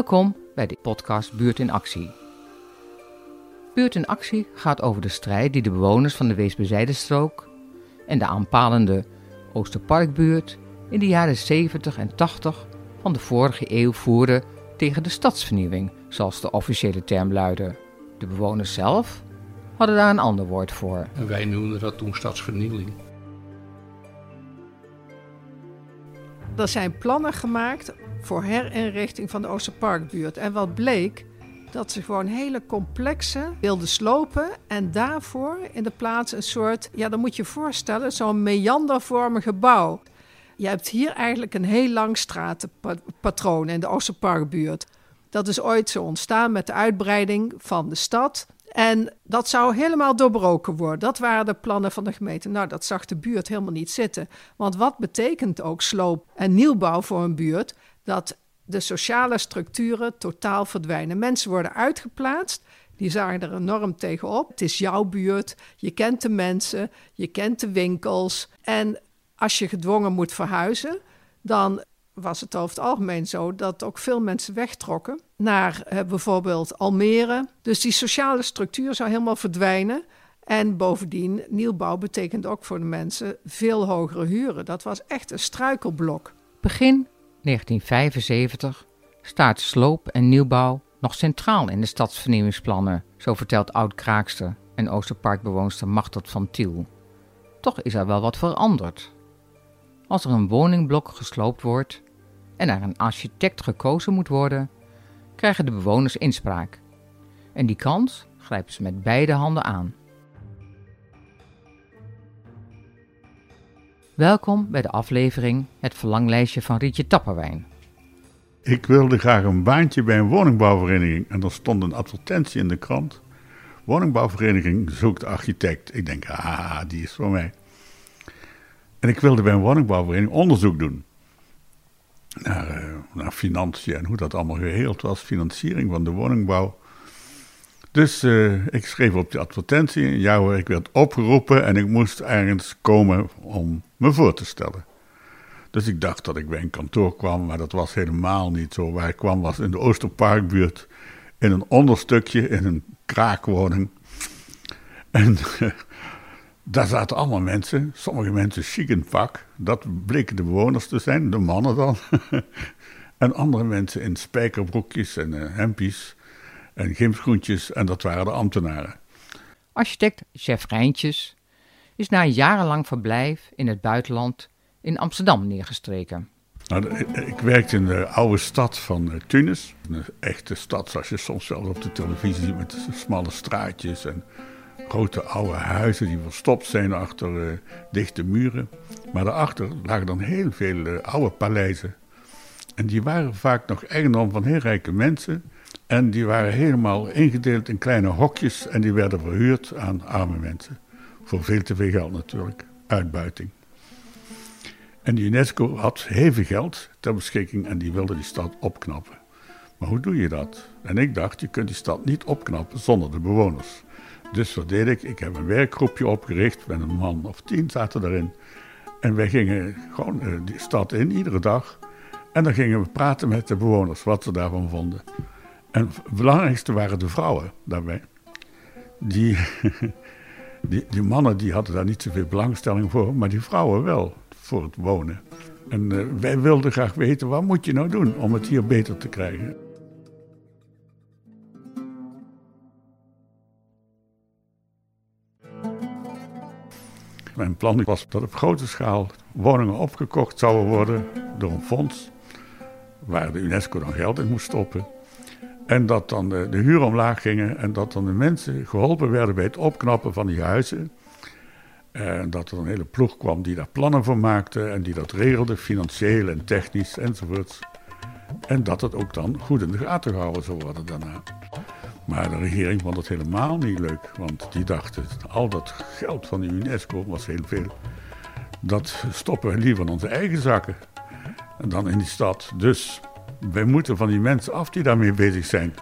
Welkom bij de podcast Buurt in Actie. Buurt in Actie gaat over de strijd die de bewoners van de Weesbezijdenstrook en de aanpalende Oosterparkbuurt in de jaren 70 en 80 van de vorige eeuw voerden tegen de stadsvernieuwing, zoals de officiële term luidde. De bewoners zelf hadden daar een ander woord voor. En wij noemden dat toen stadsvernieling. Er zijn plannen gemaakt voor herinrichting van de Oosterparkbuurt. En wat bleek, dat ze gewoon hele complexe wilden slopen en daarvoor in de plaats een soort, ja dan moet je voorstellen, zo'n meandervormig gebouw. Je hebt hier eigenlijk een heel lang stratenpatroon in de Oosterparkbuurt. Dat is ooit zo ontstaan met de uitbreiding van de stad. En dat zou helemaal doorbroken worden. Dat waren de plannen van de gemeente. Nou, dat zag de buurt helemaal niet zitten. Want wat betekent ook sloop en nieuwbouw voor een buurt? Dat de sociale structuren totaal verdwijnen. Mensen worden uitgeplaatst. Die zagen er enorm tegenop. Het is jouw buurt. Je kent de mensen. Je kent de winkels. En als je gedwongen moet verhuizen, dan was het over het algemeen zo dat ook veel mensen wegtrokken naar eh, bijvoorbeeld Almere. Dus die sociale structuur zou helemaal verdwijnen. En bovendien, nieuwbouw betekent ook voor de mensen veel hogere huren. Dat was echt een struikelblok. Begin 1975 staat sloop en nieuwbouw nog centraal in de stadsvernieuwingsplannen, zo vertelt oud-kraakster en Oosterparkbewoonster Machteld van Tiel. Toch is er wel wat veranderd. Als er een woningblok gesloopt wordt en er een architect gekozen moet worden, krijgen de bewoners inspraak. En die kans grijpen ze met beide handen aan. Welkom bij de aflevering Het Verlanglijstje van Rietje Tapperwijn. Ik wilde graag een baantje bij een woningbouwvereniging en er stond een advertentie in de krant. Woningbouwvereniging zoekt architect. Ik denk, ah, die is voor mij. En ik wilde bij een woningbouwvereniging onderzoek doen. Naar, uh, naar financiën en hoe dat allemaal geheeld was, financiering van de woningbouw. Dus uh, ik schreef op die advertentie, ja hoor, ik werd opgeroepen en ik moest ergens komen om me voor te stellen. Dus ik dacht dat ik bij een kantoor kwam, maar dat was helemaal niet zo. Waar ik kwam was in de Oosterparkbuurt, in een onderstukje, in een kraakwoning. En daar zaten allemaal mensen, sommige mensen chic in pak. Dat bleken de bewoners te zijn, de mannen dan. en andere mensen in spijkerbroekjes en uh, en gymschoentjes. En dat waren de ambtenaren. Architect Chef Rijntjes is na een jarenlang verblijf in het buitenland in Amsterdam neergestreken. Nou, ik werkte in de oude stad van eh, Tunis. Een echte stad zoals je soms wel op de televisie ziet met smalle straatjes en grote oude huizen die verstopt zijn achter uh, dichte muren. Maar daarachter lagen dan heel veel uh, oude paleizen. En die waren vaak nog eigendom van heel rijke mensen. En die waren helemaal ingedeeld in kleine hokjes en die werden verhuurd aan arme mensen. Voor veel te veel geld natuurlijk, uitbuiting. En de UNESCO had veel geld ter beschikking en die wilde die stad opknappen. Maar hoe doe je dat? En ik dacht, je kunt die stad niet opknappen zonder de bewoners. Dus wat deed ik? Ik heb een werkgroepje opgericht met een man of tien zaten daarin. En wij gingen gewoon uh, die stad in, iedere dag. En dan gingen we praten met de bewoners, wat ze daarvan vonden. En het belangrijkste waren de vrouwen daarbij. Die, die, mannen die hadden daar niet zoveel belangstelling voor, maar die vrouwen wel, voor het wonen. En uh, wij wilden graag weten, wat moet je nou doen om het hier beter te krijgen? Mijn plan was dat op grote schaal woningen opgekocht zouden worden door een fonds waar de UNESCO dan geld in moest stoppen. En dat dan de, huur omlaag gingen en dat dan de mensen geholpen werden bij het opknappen van die huizen. En dat er een hele ploeg kwam die daar plannen voor maakte en die dat regelde, financieel en technisch enzovoorts. En dat het ook dan goed in de gaten gehouden zou worden daarna. Maar de regering vond het helemaal niet leuk, want die dachten, al dat geld van de UNESCO was heel veel. Dat stoppen we liever in onze eigen zakken dan in die stad. Dus wij moeten van die mensen af die daarmee bezig zijn.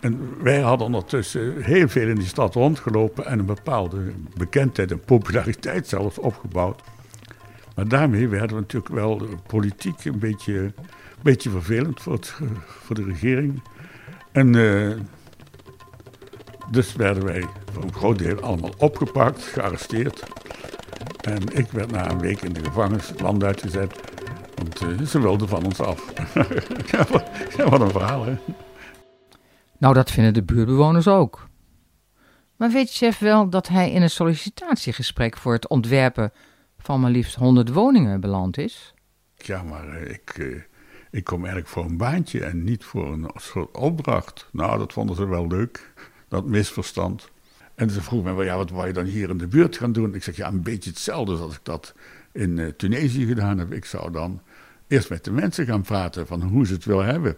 En wij hadden ondertussen heel veel in die stad rondgelopen en een bepaalde bekendheid en populariteit zelfs opgebouwd. Maar daarmee werden we natuurlijk wel politiek een beetje beetje vervelend voor, voor de regering. En uh, dus werden wij voor een groot deel allemaal opgepakt, gearresteerd. En ik werd na een week in de gevangenis land uitgezet. Want uh, ze wilden van ons af. ja, wat een verhaal, hè? Nou, dat vinden de buurtbewoners ook. Maar weet chef wel dat hij in een sollicitatiegesprek voor het ontwerpen van maar liefst 100 woningen beland is? Ja, maar uh, ik, uh, ik kom eigenlijk voor een baantje en niet voor een soort opdracht. Nou, dat vonden ze wel leuk, dat misverstand. En ze vroeg me, ja, wat wou je dan hier in de buurt gaan doen? Ik zeg, ja, een beetje hetzelfde als ik dat in Tunesië gedaan heb. Ik zou dan eerst met de mensen gaan praten van hoe ze het willen hebben.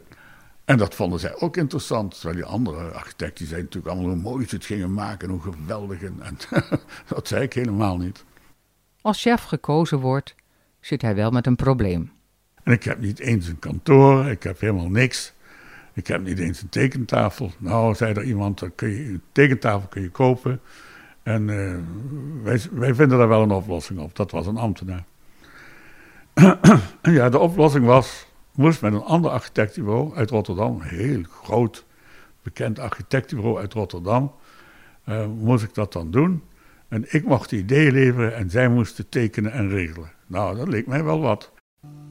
En dat vonden zij ook interessant. Terwijl die andere architecten die zeiden natuurlijk allemaal hoe mooi ze het gingen maken en hoe geweldig. En, en dat zei ik helemaal niet. Als chef gekozen wordt, zit hij wel met een probleem. En ik heb niet eens een kantoor, ik heb helemaal niks. Ik heb niet eens een tekentafel. Nou, zei er iemand, dan kun je, een tekentafel kun je kopen. En uh, wij, wij vinden daar wel een oplossing op. Dat was een ambtenaar. ja, de oplossing was, moest met een ander architectenbureau uit Rotterdam, een heel groot, bekend architectenbureau uit Rotterdam, uh, moest ik dat dan doen. En ik mocht de ideeën leveren en zij moesten tekenen en regelen. Nou, dat leek mij wel wat.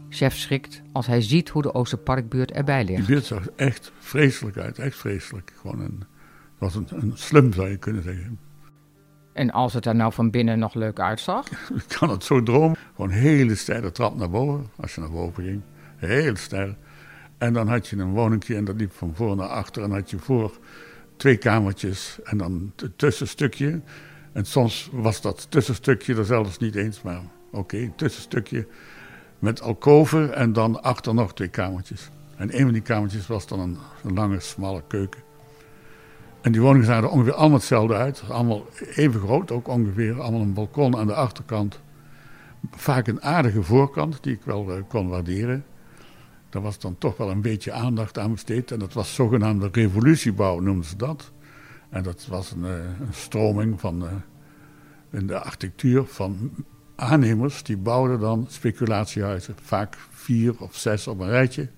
Chef schrikt als hij ziet hoe de Oosterparkbuurt erbij ligt. Die buurt zag echt vreselijk uit, echt vreselijk. Gewoon een, het was een, een slum, zou je kunnen zeggen. En als het er nou van binnen nog leuk uitzag? Ik kan het zo dromen. Gewoon een hele steile trap naar boven, als je naar boven ging. Heel steil. En dan had je een woningje en dat liep van voor naar achter. En had je voor twee kamertjes en dan het tussenstukje. En soms was dat tussenstukje er zelfs niet eens, maar oké, okay, tussenstukje met alkoven en dan achter nog twee kamertjes. En een van die kamertjes was dan een, een lange, smalle keuken. En die woningen zagen er ongeveer allemaal hetzelfde uit. Allemaal even groot, ook ongeveer. Allemaal een balkon aan de achterkant. Vaak een aardige voorkant, die ik wel uh, kon waarderen. Daar was dan toch wel een beetje aandacht aan besteed. En dat was zogenaamde revolutiebouw, noemden ze dat. En dat was een, een stroming van, uh, in de architectuur van aannemers. Die bouwden dan speculatiehuizen. Vaak vier of zes op een rijtje.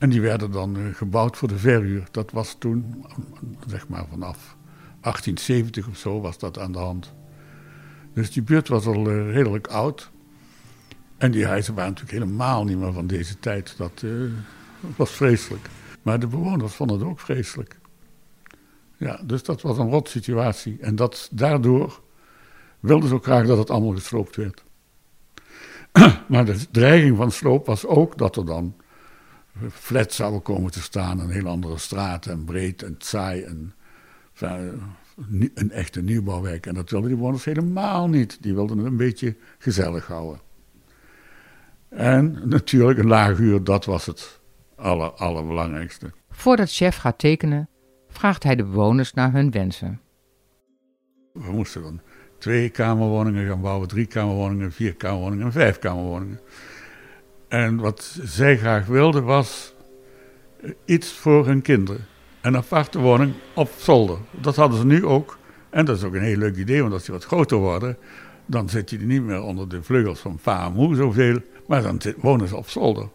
En die werden dan uh, gebouwd voor de verhuur. Dat was toen, zeg maar vanaf 1870 of zo, was dat aan de hand. Dus die buurt was al uh, redelijk oud. En die huizen waren natuurlijk helemaal niet meer van deze tijd. Dat uh, was vreselijk. Maar de bewoners vonden het ook vreselijk. Ja, dus dat was een rot situatie. En dat, daardoor wilden ze ook graag dat het allemaal gesloopt werd. maar de dreiging van sloop was ook dat er dan flats zouden komen te staan, een heel andere straat en breed en saai en een echte nieuwbouwwijk. En dat wilden die bewoners helemaal niet. Die wilden het een beetje gezellig houden. En natuurlijk een laag huur, dat was het aller, allerbelangrijkste. Voordat chef gaat tekenen, vraagt hij de bewoners naar hun wensen. We moesten dan twee kamerwoningen gaan bouwen, drie kamerwoningen, vier kamerwoningen en vijf kamerwoningen. En wat zij graag wilden was iets voor hun kinderen. Een aparte woning op zolder. Dat hadden ze nu ook. En dat is ook een heel leuk idee, want als die wat groter worden, dan zit je niet meer onder de vleugels van pa en moe zoveel, maar dan wonen ze op zolder.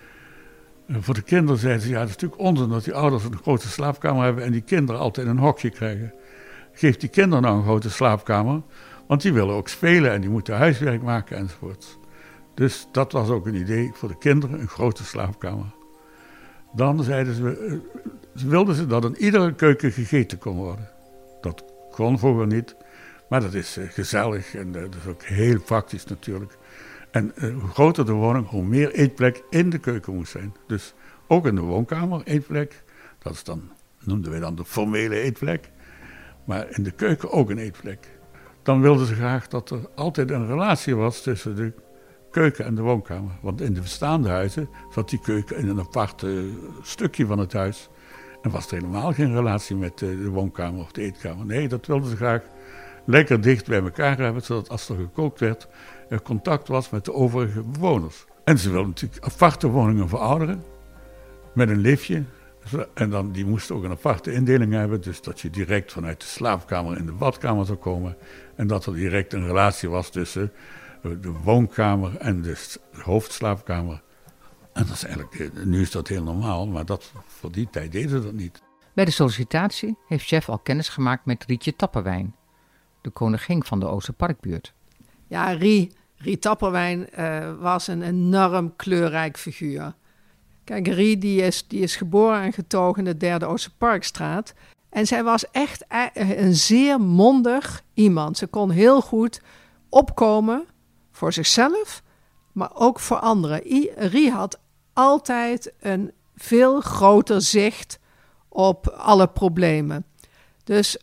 En voor de kinderen zeiden ze, ja, het is natuurlijk onzin dat die ouders een grote slaapkamer hebben en die kinderen altijd een hokje krijgen. Geef die kinderen nou een grote slaapkamer, want die willen ook spelen en die moeten huiswerk maken enzovoort. Dus dat was ook een idee voor de kinderen, een grote slaapkamer. Dan zeiden ze, eh, ze wilden ze dat in iedere keuken gegeten kon worden. Dat kon vroeger niet, maar dat is uh, gezellig en uh, dat is ook heel praktisch natuurlijk. En hoe groter de woning, hoe meer eetplek in de keuken moest zijn. Dus ook in de woonkamer eetplek. Dat is dan, noemden wij dan de formele eetplek. Maar in de keuken ook een eetplek. Dan wilden ze graag dat er altijd een relatie was tussen de keuken en de woonkamer. Want in de bestaande huizen zat die keuken in een apart uh, stukje van het huis. En was er helemaal geen relatie met uh, de woonkamer of de eetkamer. Nee, dat wilden ze graag lekker dicht bij elkaar hebben, zodat als er gekookt werd, er contact was met de overige bewoners. En ze wilden natuurlijk aparte woningen voor ouderen, met een liftje. En dan, die moesten ook een aparte indeling hebben, dus dat je direct vanuit de slaapkamer in de badkamer zou komen. En dat er direct een relatie was tussen de woonkamer en de hoofdslaapkamer. En dat is eigenlijk, eh, nu is dat heel normaal, maar dat, voor die tijd deden ze dat niet. Bij de sollicitatie heeft chef al kennis gemaakt met Rietje Tapperwijn, de koningin van de Oosterparkbuurt. Ja, Rie, Rie Tapperwijn uh, was een enorm kleurrijk figuur. Kijk, Rie die is, die is geboren en getogen in de derde Oosterparkstraat. En zij was echt een zeer mondig iemand. Ze kon heel goed opkomen voor zichzelf, maar ook voor anderen. Rie had altijd een veel groter zicht op alle problemen. Dus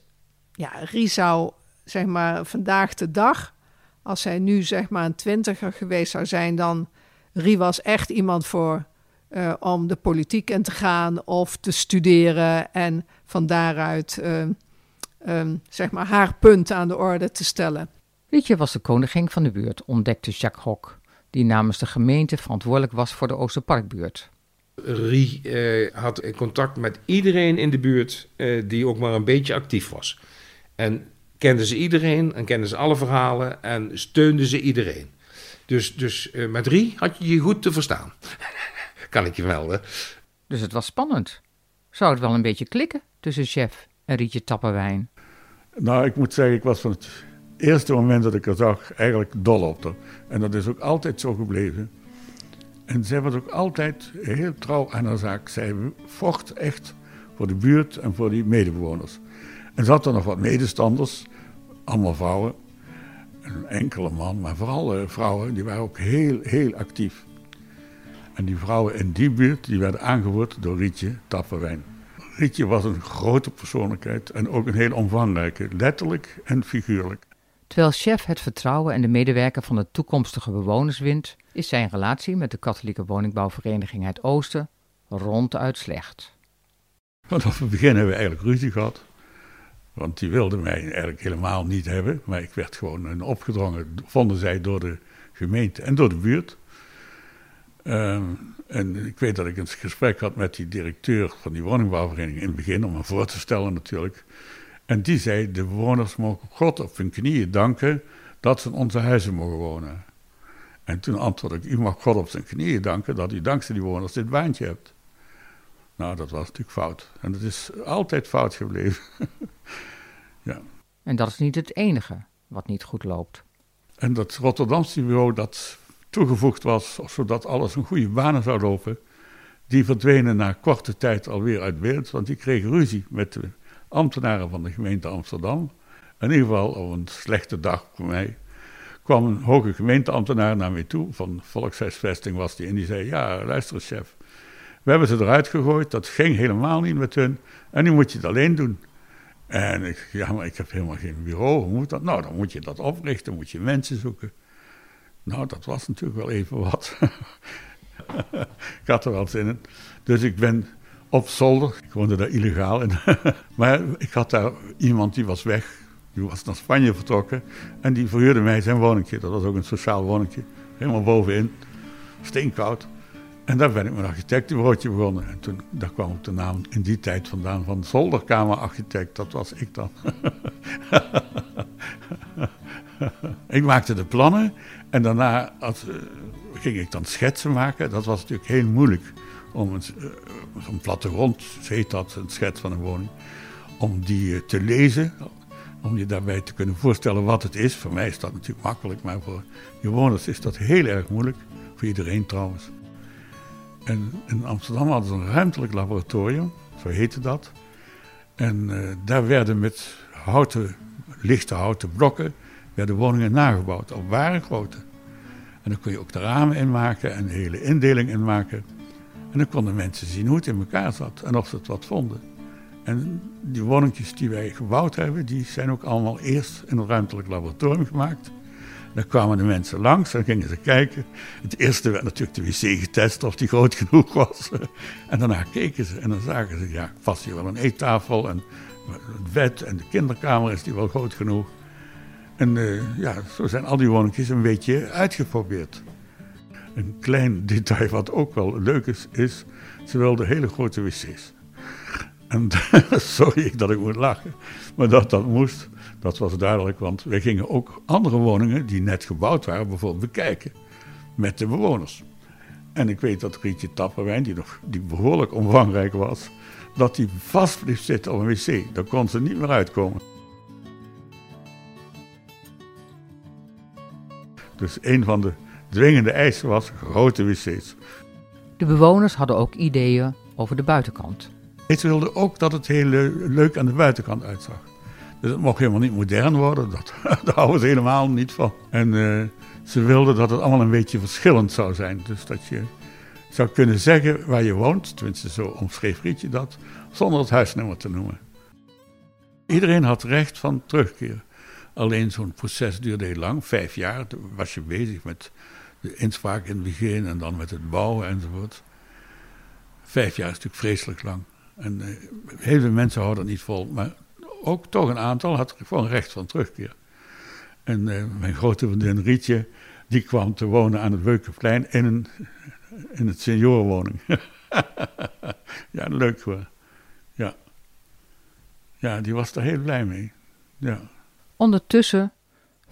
ja, Rie zou zeg maar vandaag de dag, als zij nu zeg maar een twintiger geweest zou zijn, dan Rie was echt iemand voor uh, om de politiek in te gaan of te studeren en van daaruit uh, um, zeg maar haar punt aan de orde te stellen. Rietje was de koningin van de buurt, ontdekte Jacques Hock, die namens de gemeente verantwoordelijk was voor de Oosterparkbuurt. Rie uh, had contact met iedereen in de buurt die ook maar een beetje actief was. En kende ze iedereen en kende ze alle verhalen en steunde ze iedereen. Dus, dus met Rie had je je goed te verstaan kan ik je melden. Dus het was spannend. Zou het wel een beetje klikken tussen chef en Rietje Tapperwijn? Nou, ik moet zeggen, ik was van het eerste moment dat ik haar zag eigenlijk dol op haar. En dat is ook altijd zo gebleven. En zij was ook altijd heel trouw aan haar zaak. Zij vocht echt voor de buurt en voor die medebewoners. En ze had er nog wat medestanders, allemaal vrouwen. Een enkele man, maar vooral eh, vrouwen, die waren ook heel, heel actief. En die vrouwen in die buurt die werden aangevoerd door Rietje Tapperwijn. Rietje was een grote persoonlijkheid en ook een heel omvangrijke, letterlijk en figuurlijk. Terwijl chef het vertrouwen en de medewerker van de toekomstige bewoners wint, is zijn relatie met de katholieke woningbouwvereniging Het Oosten ronduit slecht. Vanaf het begin hebben we eigenlijk ruzie gehad. Want die wilde mij eigenlijk helemaal niet hebben. Maar ik werd gewoon opgedrongen, vonden zij, door de gemeente en door de buurt. Ehm, en ik weet dat ik een gesprek had met die directeur van die woningbouwvereniging in het begin, om me voor te stellen natuurlijk. En die zei, de bewoners mogen God op hun knieën danken dat ze in onze huizen mogen wonen. En toen antwoordde ik, u mag God op zijn knieën danken dat u dankzij die bewoners dit baantje hebt. Nou, dat was natuurlijk fout. En dat is altijd fout gebleven. ja. En dat is niet het enige wat niet goed loopt. En dat Rotterdamse bureau, dat toegevoegd was, zodat alles een goede banen zou lopen, die verdwenen na korte tijd alweer uit beeld, want die kregen ruzie met de ambtenaren van de gemeente Amsterdam. In ieder geval op een slechte dag voor mij kwam een hoge gemeenteambtenaar naar mij toe, van Volkshuisvesting was die, en die zei, ja, luister chef, we hebben ze eruit gegooid, dat ging helemaal niet met hun, en nu moet je het alleen doen. En ik, ja, maar ik heb helemaal geen bureau, hoe moet dat? Nou, dan moet je dat oprichten, moet je mensen zoeken. Nou, dat was natuurlijk wel even wat. ik had er wel zin in. Dus ik ben op zolder, ik woonde daar illegaal in. maar ik had daar iemand die was weg, die was naar Spanje vertrokken. En die verhuurde mij zijn woningje, dat was ook een sociaal woningje. Helemaal bovenin, steenkoud. En daar ben ik mijn architectenbureautje begonnen. En toen, daar kwam ook de naam in die tijd vandaan van zolderkamerarchitect. Dat was ik dan. ik maakte de plannen en daarna uh, ging ik dan schetsen maken. Dat was natuurlijk heel moeilijk om een, uh, een plattegrond, heet dat, een schets van een woning, om die uh, te lezen. Om je daarbij te kunnen voorstellen wat het is. Voor mij is dat natuurlijk makkelijk, maar voor bewoners is dat heel erg moeilijk. Voor iedereen trouwens. En in Amsterdam hadden ze een ruimtelijk laboratorium, zo heette dat. En daar werden met houten, lichte houten blokken werden woningen nagebouwd op ware grootte. En dan kon je ook de ramen inmaken en de hele indeling inmaken. En dan konden mensen zien hoe het in elkaar zat en of ze het wat vonden. En die woningjes die wij gebouwd hebben, die zijn ook allemaal eerst in een ruimtelijk laboratorium gemaakt. Dan kwamen de mensen langs en gingen ze kijken. Het eerste werd natuurlijk de wc getest of die groot genoeg was. En daarna keken ze en dan zagen ze, ja, vast hier wel een eettafel en het bed en de kinderkamer is die wel groot genoeg. En uh, ja, zo zijn al die woningjes een beetje uitgeprobeerd. Een klein detail wat ook wel leuk is, is ze wilden hele grote wc's. En sorry dat ik moet lachen, maar dat dat moest, dat was duidelijk, want wij gingen ook andere woningen die net gebouwd waren bijvoorbeeld bekijken met de bewoners. En ik weet dat Rietje Tapperwijn, die, nog, die behoorlijk omvangrijk was, dat die vast bleef zitten op een wc. Daar kon ze niet meer uitkomen. Dus een van de dwingende eisen was grote wc's. De bewoners hadden ook ideeën over de buitenkant. Ze wilden ook dat het heel leuk aan de buitenkant uitzag. Dus het mocht helemaal niet modern worden, dat, daar houden ze helemaal niet van. En uh, ze wilden dat het allemaal een beetje verschillend zou zijn. Dus dat je zou kunnen zeggen waar je woont, tenminste zo omschreef Rietje dat, zonder het huisnummer te noemen. Iedereen had recht van terugkeer. Alleen zo'n proces duurde heel lang, vijf jaar. Toen was je bezig met de inspraak in het begin en dan met het bouwen enzovoort. Vijf jaar is natuurlijk vreselijk lang. En uh, heel veel mensen houden dat niet vol, maar ook toch een aantal had gewoon recht van terugkeer. En uh, mijn grote vriendin Rietje, die kwam te wonen aan het Weukenplein in, een, in het seniorenwoning. ja, leuk hoor. Ja. ja, die was er heel blij mee. Ja. Ondertussen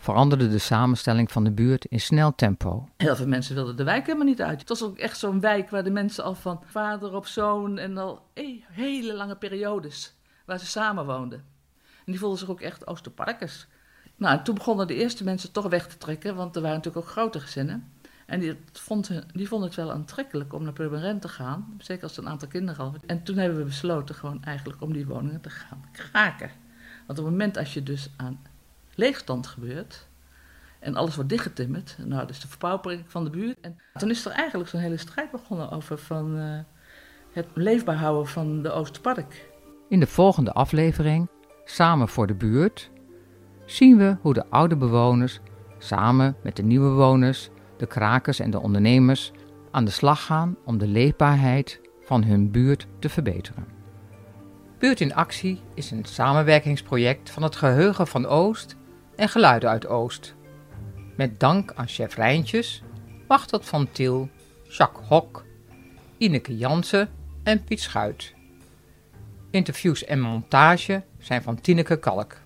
veranderde de samenstelling van de buurt in snel tempo. Heel veel mensen wilden de wijk helemaal niet uit. Het was ook echt zo'n wijk waar de mensen al van vader op zoon en al hele lange periodes waar ze samen woonden. En die voelden zich ook echt Oosterparkers. Nou, toen begonnen de eerste mensen toch weg te trekken, want er waren natuurlijk ook grote gezinnen. En die, vonden, die vonden het wel aantrekkelijk om naar Purmerend te gaan, zeker als ze een aantal kinderen hadden. En toen hebben we besloten gewoon eigenlijk om die woningen te gaan kraken. Want op het moment als je dus aan leegstand gebeurt en alles wordt dichtgetimmerd, nou, dus de verpaupering van de buurt. En toen is er eigenlijk zo'n hele strijd begonnen over van, uh, het leefbaar houden van de Oosterpark. In de volgende aflevering, Samen voor de buurt, zien we hoe de oude bewoners samen met de nieuwe bewoners, de krakers en de ondernemers aan de slag gaan om de leefbaarheid van hun buurt te verbeteren. Buurt in Actie is een samenwerkingsproject van het Geheugen van Oost en Geluiden uit Oost. Met dank aan chef Rijntjes, Wachtert van Til, Jacques Hok, Ineke Jansen en Piet Schuit. Interviews en montage zijn van Tineke Kalk.